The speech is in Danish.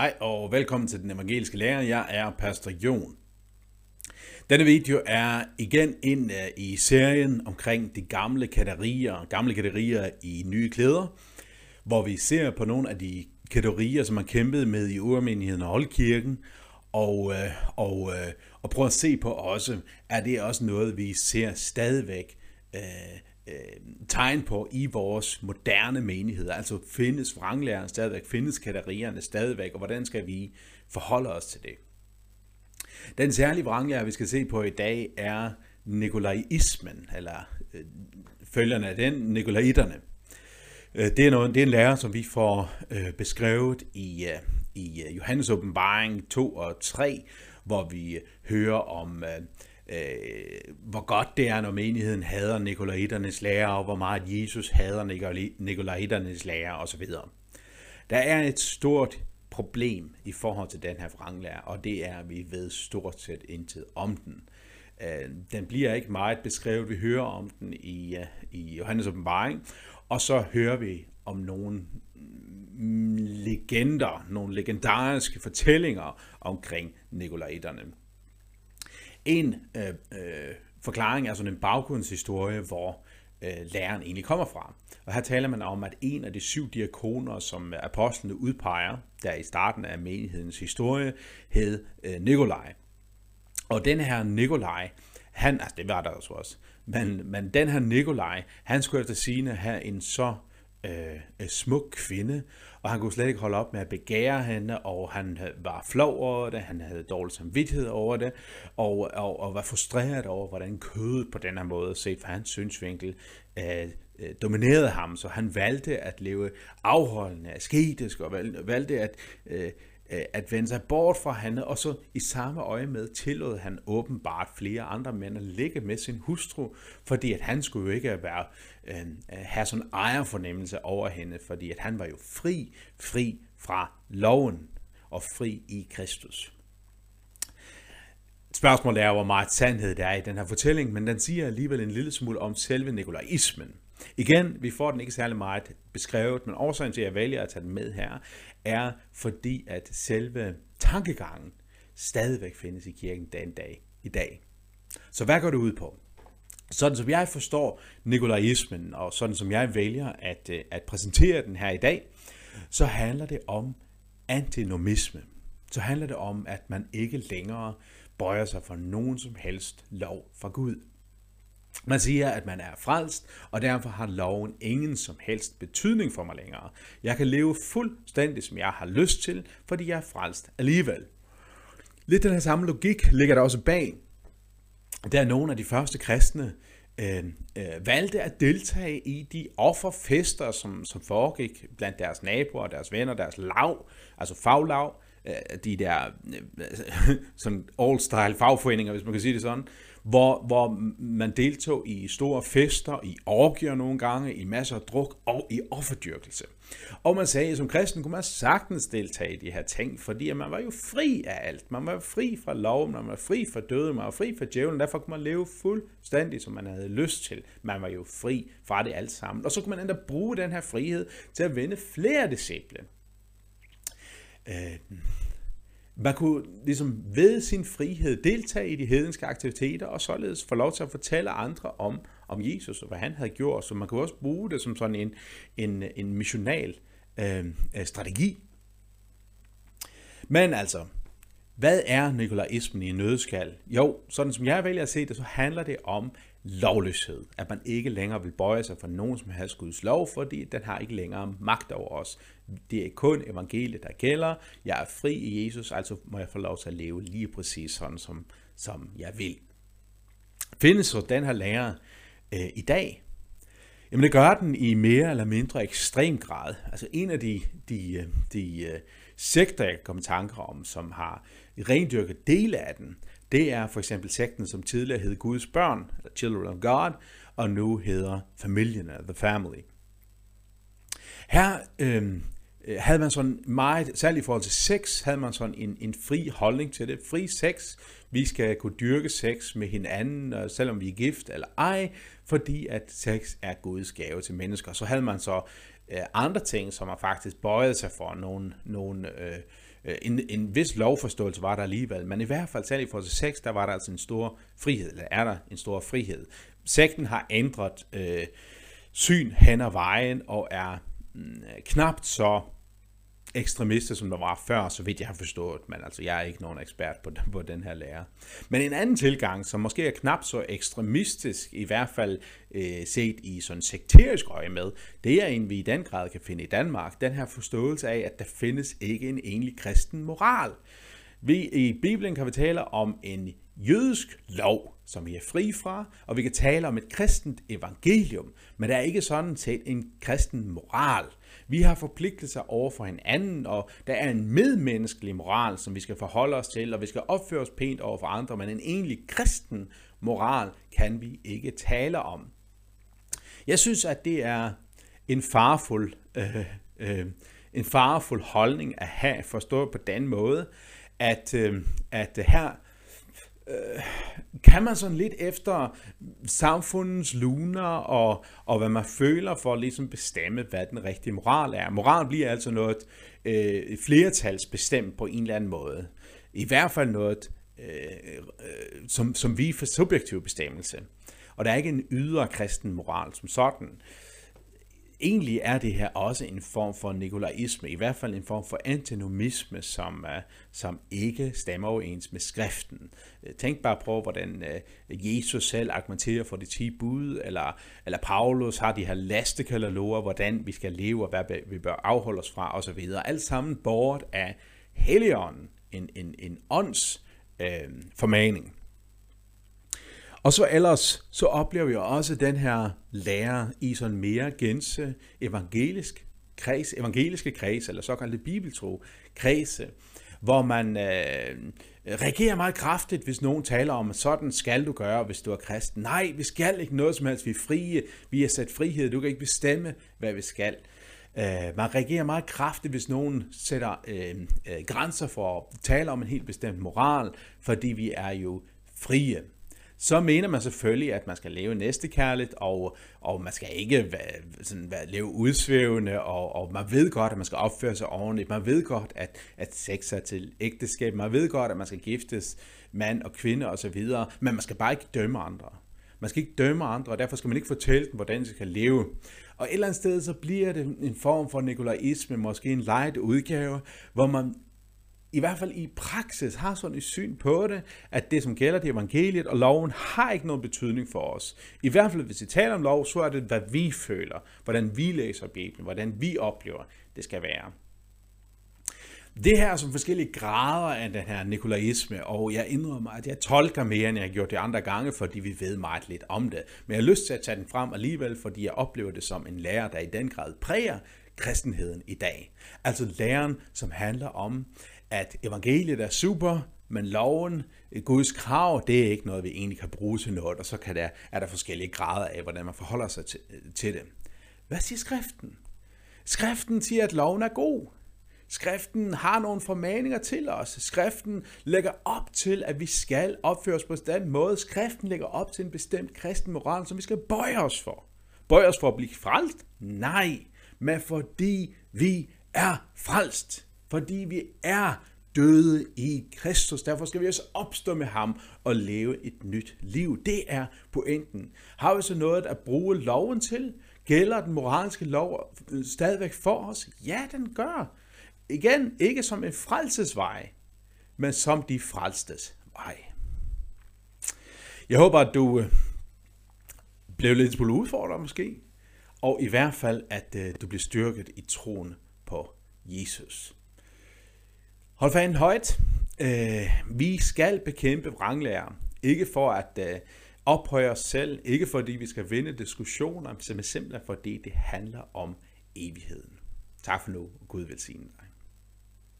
Hej og velkommen til den evangeliske lærer. Jeg er Pastor Jon. Denne video er igen ind øh, i serien omkring de gamle katerier, gamle katerier i nye klæder, hvor vi ser på nogle af de katerier, som man kæmpede med i urmenigheden og oldkirken, og, øh, og, øh, og prøve at se på også, er det også noget, vi ser stadigvæk øh, tegn på i vores moderne menigheder. Altså findes vranglæren stadigvæk, findes kategorierne stadigvæk, og hvordan skal vi forholde os til det? Den særlige vranglærer, vi skal se på i dag, er nikolaismen, eller øh, følgerne af den, nikolaiterne. Øh, det, er noget, det er en lære, som vi får øh, beskrevet i, øh, i øh, Johannes åbenbaring 2 og 3, hvor vi øh, hører om øh, øh, hvor godt det er, når menigheden hader Nikolaiternes lærer, og hvor meget Jesus hader Nikolaiternes lærer osv. Der er et stort problem i forhold til den her vranglærer, og det er, at vi ved stort set intet om den. Øh, den bliver ikke meget beskrevet. Vi hører om den i, øh, i Johannes åbenbaring, og så hører vi om nogle legender, nogle legendariske fortællinger omkring Nikolaiterne. En øh, øh, forklaring er sådan en baggrundshistorie, hvor øh, læreren egentlig kommer fra. Og her taler man om, at en af de syv diakoner, som apostlene udpeger, der i starten af menighedens historie, hed øh, Nikolaj. Og den her Nikolaj, han, altså det var der også, men, men den her Nikolaj, han skulle efter sigende have en så Øh, øh, smuk kvinde, og han kunne slet ikke holde op med at begære hende, og han var flov over det, han havde dårlig samvittighed over det, og, og, og var frustreret over, hvordan kødet på den her måde, set fra hans synsvinkel, øh, øh dominerede ham, så han valgte at leve afholdende, asketisk, og valgte at Øh, Øh, at vende sig bort fra hende, og så i samme øje med tillod han åbenbart flere andre mænd at ligge med sin hustru, fordi at han skulle jo ikke være, øh, øh, have sådan en ejerfornemmelse over hende, fordi at han var jo fri, fri fra loven og fri i Kristus. Spørgsmålet er, hvor meget sandhed der er i den her fortælling, men den siger alligevel en lille smule om selve nikolaismen. Igen, vi får den ikke særlig meget beskrevet, men årsagen til, at jeg vælger at tage den med her, er fordi, at selve tankegangen stadigvæk findes i kirken den dag i dag. Så hvad går det ud på? Sådan som jeg forstår nikolaismen, og sådan som jeg vælger at, øh, at præsentere den her i dag, så handler det om antinomisme. Så handler det om, at man ikke længere bøjer sig for nogen som helst lov fra Gud. Man siger, at man er frelst, og derfor har loven ingen som helst betydning for mig længere. Jeg kan leve fuldstændig, som jeg har lyst til, fordi jeg er frelst alligevel. Lidt den her samme logik ligger der også bag. Der nogle af de første kristne, øh, øh, valgte at deltage i de offerfester, som, som foregik blandt deres naboer, deres venner, deres lav, altså faglav, Øh, de der øh, sådan old-style fagforeninger, hvis man kan sige det sådan, hvor, hvor man deltog i store fester, i orgier nogle gange, i masser af druk og i offerdyrkelse. Og man sagde, at som kristen kunne man sagtens deltage i de her ting, fordi man var jo fri af alt. Man var fri fra loven, man var fri fra døden, man var fri fra djævlen, derfor kunne man leve fuldstændig, som man havde lyst til. Man var jo fri fra det alt sammen. Og så kunne man endda bruge den her frihed til at vinde flere disciple. Øh, man kunne ligesom ved sin frihed deltage i de hedenske aktiviteter, og således få lov til at fortælle andre om, om Jesus og hvad han havde gjort. Så man kunne også bruge det som sådan en, en, en missional øh, øh strategi. Men altså, hvad er nikolaismen i en nødskal? Jo, sådan som jeg vælger at se det, så handler det om lovløshed. At man ikke længere vil bøje sig for nogen som helst Guds lov, fordi den har ikke længere magt over os. Det er kun evangeliet, der gælder. Jeg er fri i Jesus, altså må jeg få lov til at leve lige præcis sådan, som, som jeg vil. Findes så den her lære øh, i dag? Jamen det gør den i mere eller mindre ekstrem grad. Altså en af de, de, øh, de øh, sekter, jeg kommer tanker om, som har rendyrket dele af den, det er for eksempel sekten, som tidligere hed Guds børn, eller Children of God, og nu hedder familien, The Family. Her øh, havde man sådan meget, særligt i forhold til sex, havde man sådan en, en fri holdning til det. Fri sex, vi skal kunne dyrke sex med hinanden, selvom vi er gift eller ej, fordi at sex er Guds gave til mennesker. Så havde man så øh, andre ting, som har faktisk bøjet sig for, nogle, nogle øh, øh, en, en vis lovforståelse var der alligevel, men i hvert fald selv i forhold 6, der var der altså en stor frihed, eller er der en stor frihed. Sekten har ændret øh, syn hen ad vejen, og er øh, knapt så ekstremister, som der var før, så vidt jeg har forstået, men altså jeg er ikke nogen ekspert på, på den her lære. Men en anden tilgang, som måske er knap så ekstremistisk, i hvert fald øh, set i sådan sekterisk øje med, det er en, vi i den grad kan finde i Danmark, den her forståelse af, at der findes ikke en egentlig kristen moral. Vi i Bibelen kan vi tale om en jødisk lov, som vi er fri fra, og vi kan tale om et kristent evangelium, men der er ikke sådan set en kristen moral. Vi har forpligtelser over for hinanden, og der er en medmenneskelig moral, som vi skal forholde os til, og vi skal opføre os pænt over for andre, men en egentlig kristen moral kan vi ikke tale om. Jeg synes, at det er en farfuld, øh, øh, en farfuld holdning at have, forstået på den måde, at, øh, at her øh, kan man sådan lidt efter samfundets luner og, og hvad man føler for at ligesom bestemme, hvad den rigtige moral er. Moral bliver altså noget øh, flertalsbestemt på en eller anden måde. I hvert fald noget, øh, øh som, som vi for subjektiv bestemmelse. Og der er ikke en ydre kristen moral som sådan egentlig er det her også en form for nikolaisme, i hvert fald en form for antinomisme, som, øh, som ikke stemmer overens med skriften. Øh, tænk bare på, hvordan øh, Jesus selv argumenterer for de 10 bud, eller, eller Paulus har de her lastekataloger, hvordan vi skal leve, og hvad vi bør afholde os fra, osv. Alt sammen bort af Helligånden, en, en, en ånds øh, formaning. Og så ellers, så oplever vi også den her lære i sådan mere gense evangelisk kreds, evangeliske kreds, eller såkaldte bibeltro kredse, hvor man øh, reagerer meget kraftigt, hvis nogen taler om, at sådan skal du gøre, hvis du er kristen. Nej, vi skal ikke noget som helst, vi er frie, vi er sat frihed, du kan ikke bestemme, hvad vi skal. Øh, man reagerer meget kraftigt, hvis nogen sætter øh, øh, grænser for at tale om en helt bestemt moral, fordi vi er jo frie så mener man selvfølgelig, at man skal leve næstekærligt, og, og man skal ikke være, sådan, være, leve udsvævende, og, og man ved godt, at man skal opføre sig ordentligt. Man ved godt, at, at sex er til ægteskab. Man ved godt, at man skal giftes mand og kvinde osv., men man skal bare ikke dømme andre. Man skal ikke dømme andre, og derfor skal man ikke fortælle dem, hvordan de skal leve. Og et eller andet sted, så bliver det en form for nikolaisme, måske en light udgave, hvor man i hvert fald i praksis har sådan et syn på det, at det, som gælder det evangeliet og loven, har ikke nogen betydning for os. I hvert fald, hvis vi taler om lov, så er det, hvad vi føler, hvordan vi læser Bibelen, hvordan vi oplever, det skal være. Det her som forskellige grader af den her nikolaisme, og jeg indrømmer, at jeg tolker mere, end jeg har gjort det andre gange, fordi vi ved meget lidt om det. Men jeg har lyst til at tage den frem alligevel, fordi jeg oplever det som en lærer, der i den grad præger kristenheden i dag. Altså læren, som handler om, at evangeliet er super, men loven, Guds krav, det er ikke noget, vi egentlig kan bruge til noget, og så kan der, er der forskellige grader af, hvordan man forholder sig til, til det. Hvad siger skriften? Skriften siger, at loven er god. Skriften har nogle formaninger til os. Skriften lægger op til, at vi skal opføre os på den måde. Skriften lægger op til en bestemt kristen moral, som vi skal bøje os for. Bøje os for at blive frelst? Nej, men fordi vi er frelst fordi vi er døde i Kristus. Derfor skal vi også opstå med ham og leve et nyt liv. Det er pointen. Har vi så noget at bruge loven til? Gælder den moralske lov stadigvæk for os? Ja, den gør. Igen, ikke som en frelsesvej, men som de frelstes vej. Jeg håber, at du øh, blev lidt smule udfordret måske, og i hvert fald, at øh, du bliver styrket i troen på Jesus. Hold fanden højt. Øh, vi skal bekæmpe vranglærer. Ikke for at øh, ophøje os selv, ikke fordi vi skal vinde diskussioner, men simpelthen fordi det handler om evigheden. Tak for nu, og Gud velsigne dig.